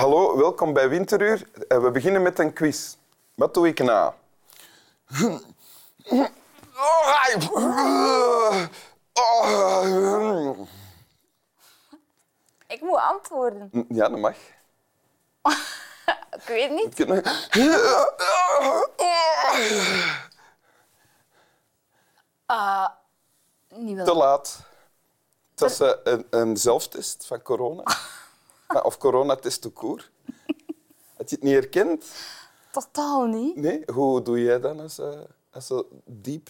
Hallo, welkom bij Winteruur. Eh, We beginnen met een quiz. Wat doe ik na? Ik moet antwoorden. Ja, dat mag. Ik weet niet. Niet wel. Te laat. Het was eh, een, een zelftest van corona. Of coronatest tout court. Had je het niet herkend? Totaal niet. Nee? Hoe doe jij dan als, eh, als ze diep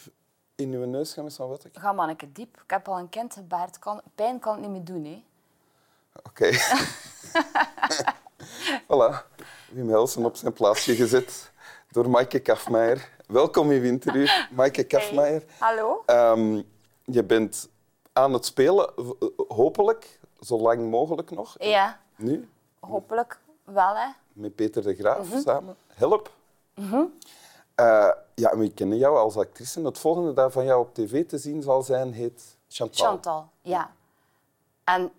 in je neus gaan met zo'n wat? Ga manneke diep. Ik heb al een kind gebaard. Kan, pijn kan het niet meer doen. Hè. Oké. voilà. Wim Helsen op zijn plaatsje gezet door Maaike Kafmeijer. Welkom in Winteruur, Maaike Kafmeijer. Hallo. Ehm, je bent aan het spelen, v- hopelijk, zo lang mogelijk nog. Ja, Nu, hopelijk wel. Hè. met Peter de Graaf samen. Help. Eh, ja, we kennen jou als actrice. Het volgende dat van jou op tv te zien zal zijn, heet Chantal. Chantal, ja. En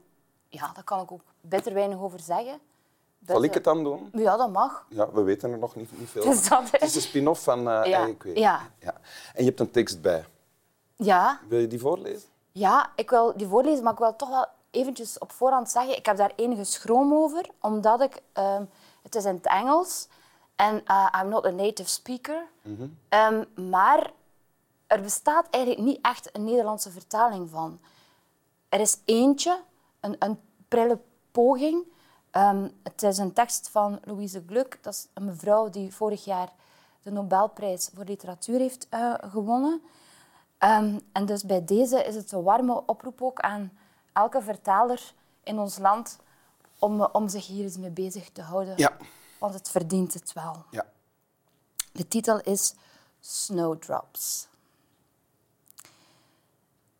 ja, daar kan ik ook bitter weinig over zeggen. Zal ik het dan doen? Ja, dat mag. Ja, we weten er nog niet, niet veel. Dus dat Het is een spin-off van Ja, Kweek. ja. ja. En je hebt een tekst bij. Ja, Wil je die voorlezen? ja, ik wil die voorlezen, maar ik wil toch wel eventjes op voorhand zeggen, ik heb daar enige schroom over, omdat ik... ehm, het is in het Engels en eh, I'm not a native speaker. Ehm, maar er bestaat eigenlijk niet echt een Nederlandse vertaling van. Er is eentje, een, een prille poging. Ehm, het is een tekst van Louise Gluck. Dat is een mevrouw die vorig jaar de Nobelprijs voor literatuur heeft eh, gewonnen. En dus bij deze is het een warme oproep ook aan elke vertaler in ons land om, om zich hier eens mee bezig te houden. Ja. Want het verdient het wel. Ja. De titel is Snowdrops.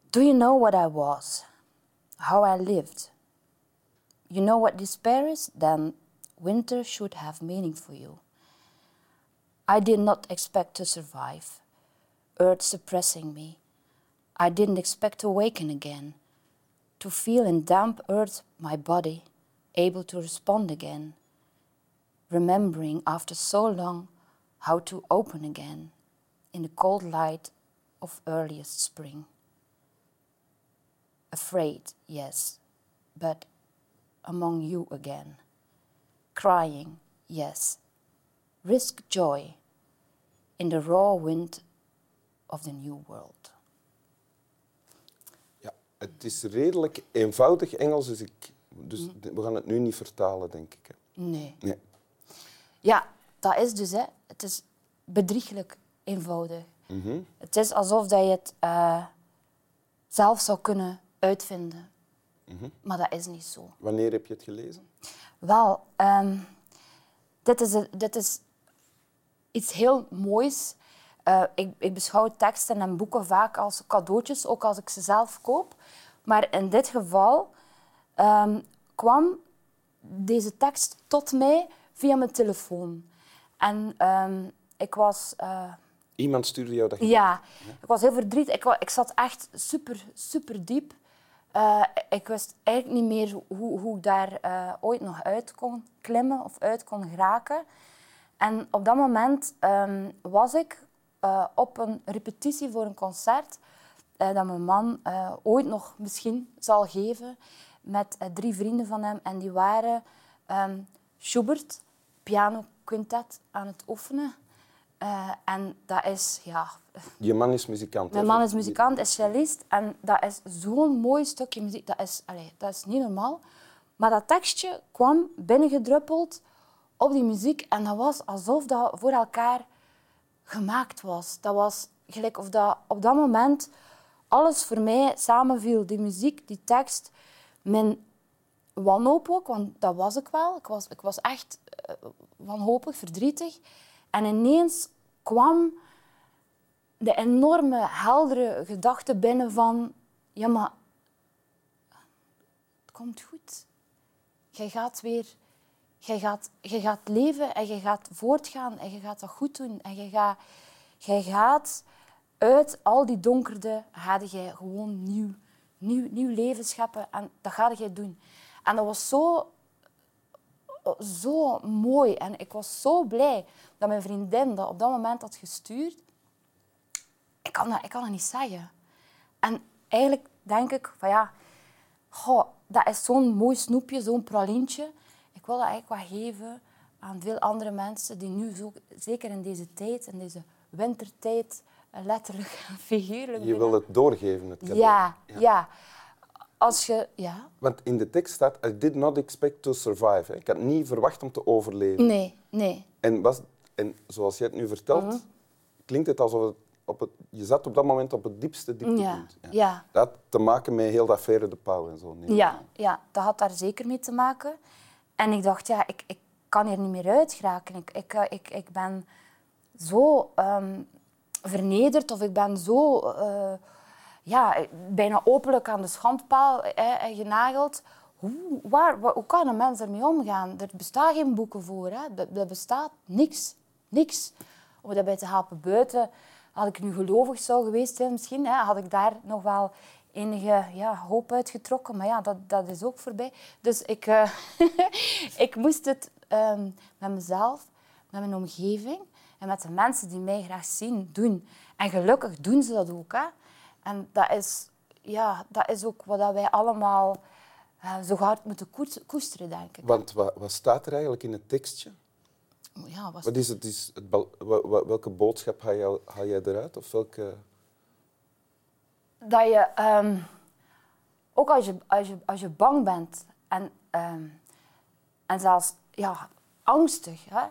Do you know what I was? How I lived? You know what despair is? Then winter should have meaning for you. I did not expect to survive, earth suppressing me. I didn't expect to waken again, to feel in damp earth my body, able to respond again, remembering after so long how to open again in the cold light of earliest spring. Afraid, yes, but among you again. Crying, yes. Risk joy in the raw wind of the new world. Het is redelijk eenvoudig Engels, dus, ik, dus we gaan het nu niet vertalen, denk ik. hè. Nee. Nee. Ja, dat is dus, hè. Het is bedrieglijk eenvoudig. Het is alsof dat je het eh, zelf zou kunnen uitvinden. Maar dat is niet zo. Wanneer heb je het gelezen? Wel, ehm, dit, is, dit is iets heel moois. Eh, ik, ik beschouw teksten en boeken vaak als cadeautjes, ook als ik ze zelf koop. Maar in dit geval ehm, kwam deze tekst tot mij via mijn telefoon. En ehm, ik was... eh, Iemand stuurde jou dat ja, ik was heel verdrietig. Ik, ik zat echt super, super diep. Eh, ik wist eigenlijk niet meer hoe, hoe ik daar ooit nog uit kon klimmen of uit kon geraken. En op dat moment ehm, was ik eh, op een repetitie voor een concert eh, dat mijn man eh, ooit nog misschien zal geven met drie vrienden van hem. En die waren ehm, Schubert, piano quintet aan het oefenen. En dat is, ja... Je man is muzikant. Mijn man is muzikant, is cellist. En dat is zo'n mooi stukje muziek. Dat is, allee, dat is niet normaal. Maar dat tekstje kwam binnengedruppeld op die muziek. En dat was alsof dat voor elkaar gemaakt was. Dat was gelijk of dat op dat moment alles voor mij samenviel. Die muziek, die tekst, mijn wanhoop ook, want dat was ik wel. Ik was, ik was echt eh, wanhopig, verdrietig. En ineens kwam de enorme, heldere gedachte binnen van... Ja, maar... Het komt goed. Jij gaat weer... Jij gaat, gaat leven en je gaat voortgaan en je gaat dat goed doen. En je gaat, gaat uit al die donkerde, ga jij gewoon nieuw, nieuw, nieuw leven scheppen. En dat ga jij doen. En dat was zo zo mooi. En ik was zo blij dat mijn vriendin dat op dat moment had gestuurd. Ik kan dat, ik kan dat niet zeggen. En eigenlijk denk ik van ja, goh, dat is zo'n mooi snoepje, zo'n pralintje. Ik wil dat eigenlijk wat geven aan veel andere mensen die nu, zo, zeker in deze tijd, in deze wintertijd, letterlijk en figuurlijk... Je wil het doorgeven, het cadeau. Ja, ja. Als je... Ja? Want in de tekst staat, I did not expect to survive. Ik had niet verwacht om te overleven. Nee, nee. En, was, en zoals jij het nu vertelt, Mhm. klinkt het alsof het op het, je zat op dat moment op het diepste dieptepunt. Ja, ja. Dat had te maken met heel dat affaire de Pauw en zo. Ja, ja, dat had daar zeker mee te maken. En ik dacht, ja, ik, ik kan hier niet meer uit geraken. Ik, ik, eh, ik, ik ben zo ehm, vernederd of ik ben zo eh, ja, bijna openlijk aan de schandpaal eh, genageld. Hoe, waar, wa- hoe kan een mens ermee omgaan? Er bestaan geen boeken voor. Hè. Er, er bestaat niks. Niks. Om dat bij te helpen buiten, had ik nu gelovig zou geweest zijn misschien, hè, had ik daar nog wel enige ja, hoop uitgetrokken. Maar ja, dat, dat is ook voorbij. Dus ik, eh, ik moest het ehm, met mezelf, met mijn omgeving en met de mensen die mij graag zien, doen. En gelukkig doen ze dat ook. Hè. En dat is, ja, dat is ook wat wij allemaal eh, zo hard moeten koest- koesteren, denk ik. Want wat, wat staat er eigenlijk in het tekstje? Ja, was Wat is het, is het, welke boodschap haal jij, haal jij eruit? Of welke... dat je, ehm, ook als je, als, je, als je bang bent en, ehm, en zelfs ja, angstig, hè,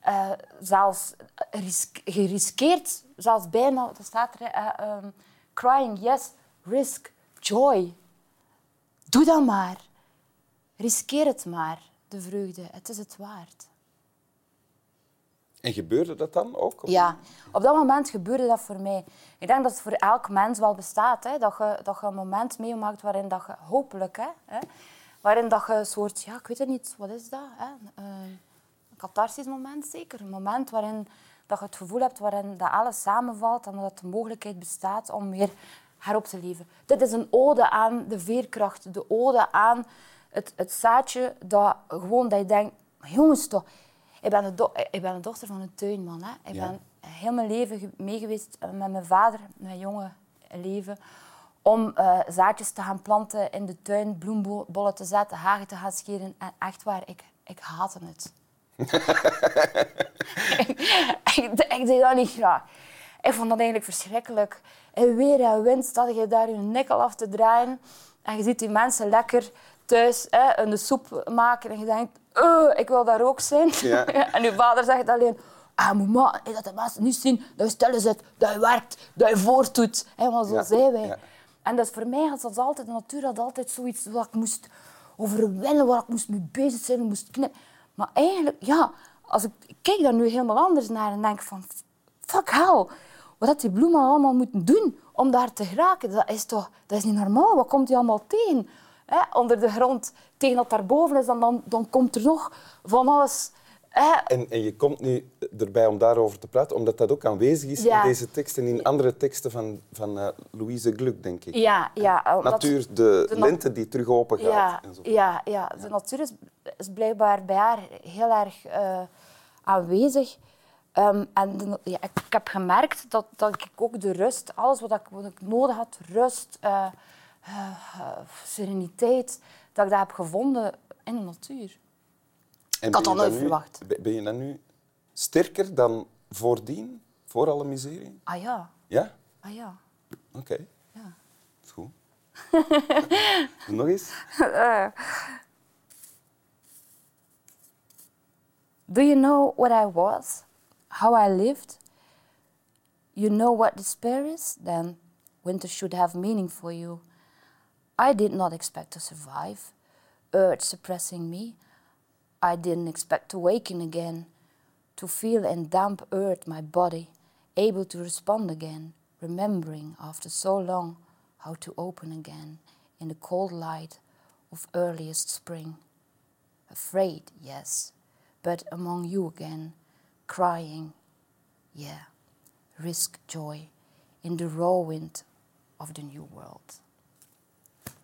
eh, zelfs ris- geriskeerd, zelfs bijna, dat staat er, eh, ehm, crying, yes, risk, joy. Doe dat maar. Riskeer het maar, de vreugde. Het is het waard. En gebeurde dat dan ook? Of- Ja, op dat moment gebeurde dat voor mij. Ik denk dat het voor elk mens wel bestaat. Hè? Dat, je, dat je een moment meemaakt waarin dat je, hopelijk, hè? Hè? waarin dat je een soort, ja, ik weet het niet, wat is dat? Hè? Een catharsis moment zeker. Een moment waarin dat je het gevoel hebt waarin dat alles samenvalt en dat de mogelijkheid bestaat om weer herop te leven. Dit is een ode aan de veerkracht, de ode aan het, het zaadje dat gewoon dat je denkt, jongens toch, ik ben de, do- ik ben de dochter van een tuinman. Hè. Ik Ja. ben heel mijn leven ge- mee geweest eh, met mijn vader, mijn jonge leven, om eh, zaadjes te gaan planten in de tuin, bloembollen te zetten, hagen te gaan scheren. En echt waar, ik, ik haatte het. ik, ik deed dat niet graag. Ik vond dat eigenlijk verschrikkelijk. En weer en wind staat je daar je nikkel af te draaien. En je ziet die mensen lekker thuis hè, een soep maken. En je denkt, "Eh, ik wil daar ook zijn. Ja. en je vader zegt alleen, ah, mama, dat de mensen niet zien dat je stil zit, dat je werkt, dat je voortdoet. Want zo Ja. zijn wij. Ja. En dus voor mij had dat altijd, de natuur had altijd zoiets wat ik moest overwinnen, waar ik moest mee bezig zijn, moest knippen. Maar eigenlijk, ja, als ik, ik kijk daar nu helemaal anders naar en denk van, fuck hell, wat had die bloemen allemaal moeten doen om daar te geraken? Dat is toch, dat is niet normaal. Wat komt die allemaal tegen? Hè? Onder de grond, tegen dat daarboven is, dan, dan, dan komt er nog van alles. Hè? En, en je komt nu erbij om daarover te praten, omdat dat ook aanwezig is Ja. in deze tekst en in andere teksten van, van eh, Louise Gluck, denk ik. Ja, ja. omdat- Natuur, de, de lente die terug open gaat. Ja, en zo. ja, ja, de natuur is, is blijkbaar bij haar heel erg eh, aanwezig. Ehm, en de ja, ik, heb gemerkt dat, dat ik ook de rust, alles wat ik, wat ik nodig had, rust, eh, sereniteit, dat ik dat heb gevonden in de natuur. En Ik had ben je dat dan nooit nu- verwacht. ben- Ben je dan nu sterker dan voordien, voor alle miserie? Ah ja, Ja? ah ja. Oké, ja. is goed. Nog eens? Do you know what I was? How I lived? You know what despair is? Then winter should have meaning for you. I did not expect to survive, earth suppressing me. I didn't expect to waken again, to feel in damp earth my body, able to respond again, remembering after so long how to open again in the cold light of earliest spring. Afraid, yes, but among you again, crying, yeah, risk joy in the raw wind of the new world.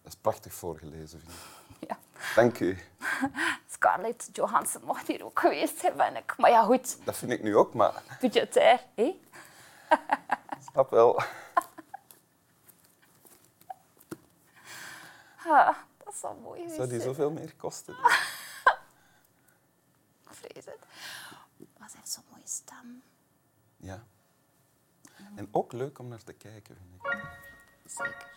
Dat is prachtig voorgelezen, vind ik. Ja. Dank u. Scarlett Johansson mocht hier ook geweest zijn, ben ik. Maar ja, goed, Dat vind ik nu ook, maar budgetair. Hé? snap wel. Ah, dat zou mooi geweest Zou die zoveel meer kosten? Ik vrees het. Maar ze heeft zo'n mooie stem. Ja. En ook leuk om naar te kijken, vind ik. Zeker.